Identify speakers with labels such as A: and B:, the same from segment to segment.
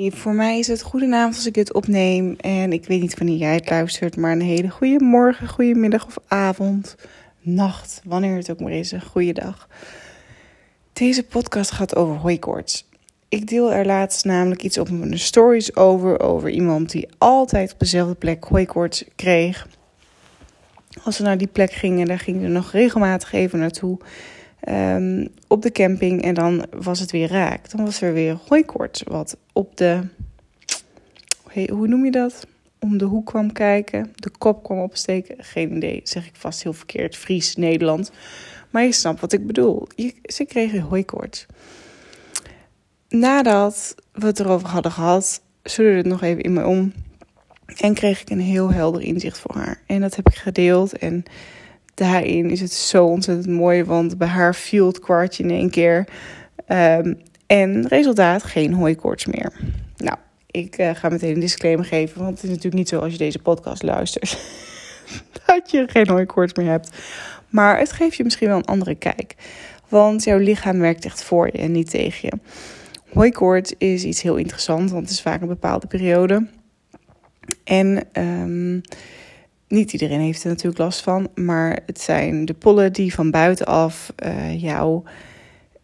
A: Voor mij is het goedenavond als ik dit opneem. En ik weet niet wanneer jij het luistert, maar een hele goede morgen, goede middag of avond, nacht, wanneer het ook maar is, een goede dag. Deze podcast gaat over hooikoorts. Ik deel er laatst namelijk iets op mijn stories over, over iemand die altijd op dezelfde plek hooikoorts kreeg. Als ze naar die plek gingen, daar gingen ze nog regelmatig even naartoe. Ehm, op de camping en dan was het weer raak. Dan was er weer hooikoorts wat op de, hoe noem je dat? Om de hoek kwam kijken, de kop kwam opsteken. Geen idee, zeg ik vast heel verkeerd, Fries, Nederland. Maar je snapt wat ik bedoel. Je, ze kregen hooikoorts. Nadat we het erover hadden gehad, schudde het nog even in me om. En kreeg ik een heel helder inzicht voor haar. En dat heb ik gedeeld en daarin is het zo ontzettend mooi, want bij haar viel het kwartje in één keer. Um, en resultaat, geen hooikoorts meer. Nou, ik uh, ga meteen een disclaimer geven, want het is natuurlijk niet zo als je deze podcast luistert. dat je geen hooikoorts meer hebt. Maar het geeft je misschien wel een andere kijk. Want jouw lichaam werkt echt voor je en niet tegen je. Hooikoorts is iets heel interessants, want het is vaak een bepaalde periode. En um, niet iedereen heeft er natuurlijk last van, maar het zijn de pollen die van buitenaf uh, jou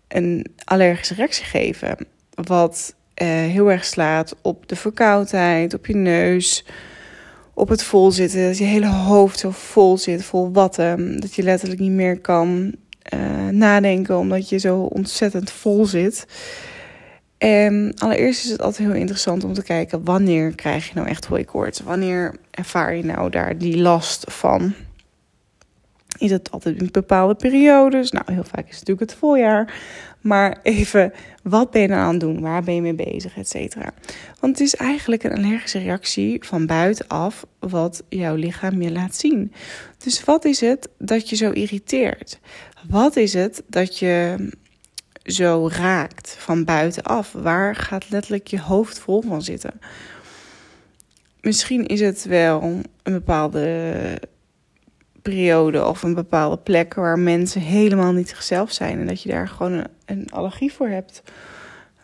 A: een allergische reactie geven. Wat uh, heel erg slaat op de verkoudheid, op je neus, op het volzitten. Dat je hele hoofd zo vol zit, vol watten. Dat je letterlijk niet meer kan uh, nadenken omdat je zo ontzettend vol zit. En allereerst is het altijd heel interessant om te kijken wanneer krijg je nou echt hooikoorts? Wanneer ervaar je nou daar die last van? Is het altijd in bepaalde periodes? Nou, heel vaak is het natuurlijk het voorjaar. Maar even, wat ben je dan aan het doen? Waar ben je mee bezig? Et cetera. Want het is eigenlijk een allergische reactie van buitenaf wat jouw lichaam je laat zien. Dus wat is het dat je zo irriteert? Wat is het dat je zo raakt van buitenaf? Waar gaat letterlijk je hoofd vol van zitten? Misschien is het wel een bepaalde periode of een bepaalde plek waar mensen helemaal niet zichzelf zijn en dat je daar gewoon een, allergie voor hebt.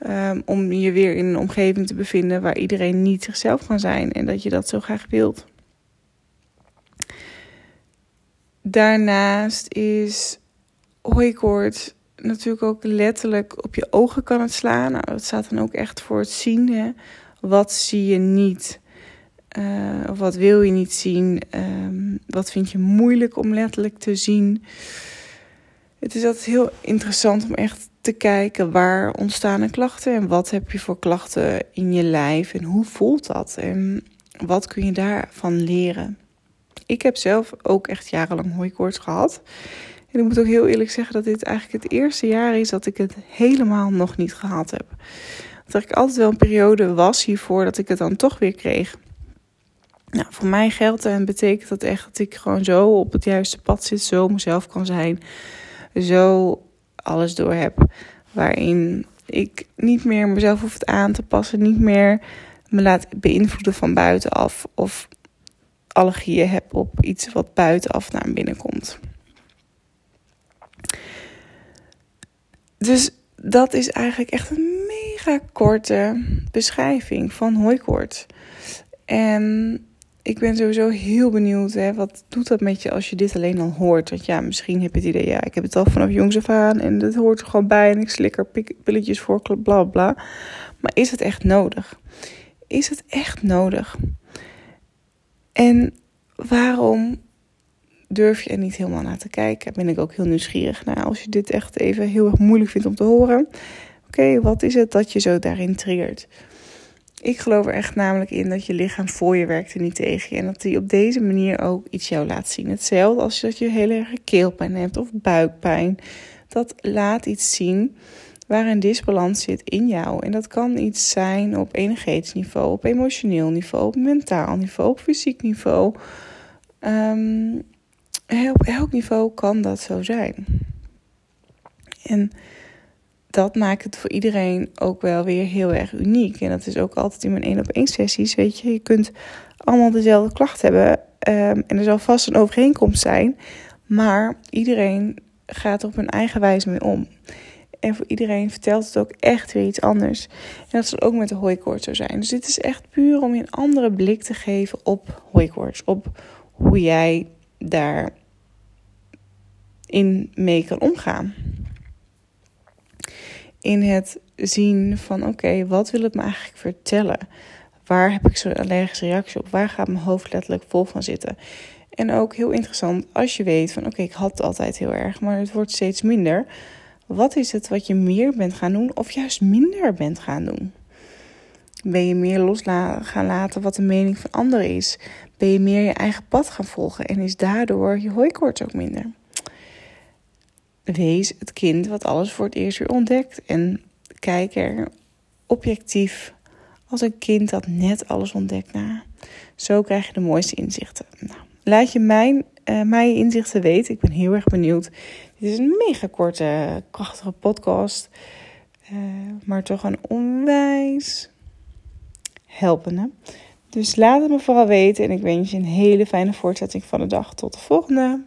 A: Um, om je weer in een omgeving te bevinden waar iedereen niet zichzelf kan zijn en dat je dat zo graag wilt. Daarnaast is hooikoorts natuurlijk ook letterlijk op je ogen kan het slaan. Nou, dat staat dan ook echt voor het zien. Hè? Wat zie je niet? Of wat wil je niet zien? Um, wat vind je moeilijk om letterlijk te zien? Het is altijd heel interessant om echt te kijken waar ontstaan klachten en wat heb je voor klachten in je lijf en hoe voelt dat en wat kun je daarvan leren. Ik heb zelf ook echt jarenlang hooikoorts gehad. En ik moet ook heel eerlijk zeggen dat dit eigenlijk het eerste jaar is dat ik het helemaal nog niet gehad heb. Dat ik altijd wel een periode was hiervoor dat ik het dan toch weer kreeg. Nou, voor mij geldt en betekent dat echt dat ik gewoon zo op het juiste pad zit, zo mezelf kan zijn, zo alles door heb. Waarin ik niet meer mezelf hoef aan te passen, niet meer me laat beïnvloeden van buitenaf of allergieën heb op iets wat buitenaf naar binnen komt. Dus dat is eigenlijk echt een mega korte beschrijving van hooikoorts. En ik ben sowieso heel benieuwd, hè, wat doet dat met je als je dit alleen al hoort? Want ja, misschien heb je het idee, ja, ik heb het al vanaf jongs af aan en dat hoort er gewoon bij en ik slik er pilletjes voor, bla bla. Maar is het echt nodig? Is het echt nodig? En waarom durf je er niet helemaal naar te kijken. Ben ik ook heel nieuwsgierig naar. Als je dit echt even heel erg moeilijk vindt om te horen. Oké, wat is het dat je zo daarin triggert? Ik geloof er echt namelijk in dat je lichaam voor je werkt niet tegen je. En dat die op deze manier ook iets jou laat zien. Hetzelfde als dat je heel erg keelpijn hebt of buikpijn. Dat laat iets zien waar een disbalans zit in jou. En dat kan iets zijn op energetisch niveau, op emotioneel niveau, op mentaal niveau, op fysiek niveau. Um, op elk niveau kan dat zo zijn. En dat maakt het voor iedereen ook wel weer heel erg uniek. En dat is ook altijd in mijn één op één sessies. Weet je, je kunt allemaal dezelfde klacht hebben. Um, en er zal vast een overeenkomst zijn. Maar iedereen gaat er op hun eigen wijze mee om. En voor iedereen vertelt het ook echt weer iets anders. En dat zal ook met de hooikoorts zo zijn. Dus dit is echt puur om je een andere blik te geven op hooikoorts. Op hoe jij daar in mee kan omgaan. In het zien van oké, wat wil het me eigenlijk vertellen? Waar heb ik zo'n allergische reactie op? Waar gaat mijn hoofd letterlijk vol van zitten? En ook heel interessant als je weet van oké, ik had het altijd heel erg, maar het wordt steeds minder. Wat is het wat je meer bent gaan doen of juist minder bent gaan doen? Ben je meer los gaan laten wat de mening van anderen is? Ben je meer je eigen pad gaan volgen en is daardoor je hooikoorts ook minder? Wees het kind wat alles voor het eerst weer ontdekt en kijk er objectief als een kind dat net alles ontdekt naar. Zo krijg je de mooiste inzichten. Nou, laat je mijn, uh, mijn inzichten weten. Ik ben heel erg benieuwd. Dit is een mega korte, krachtige podcast. Uh, maar toch een onwijs helpende. Dus laat het me vooral weten. En ik wens je een hele fijne voortzetting van de dag. Tot de volgende.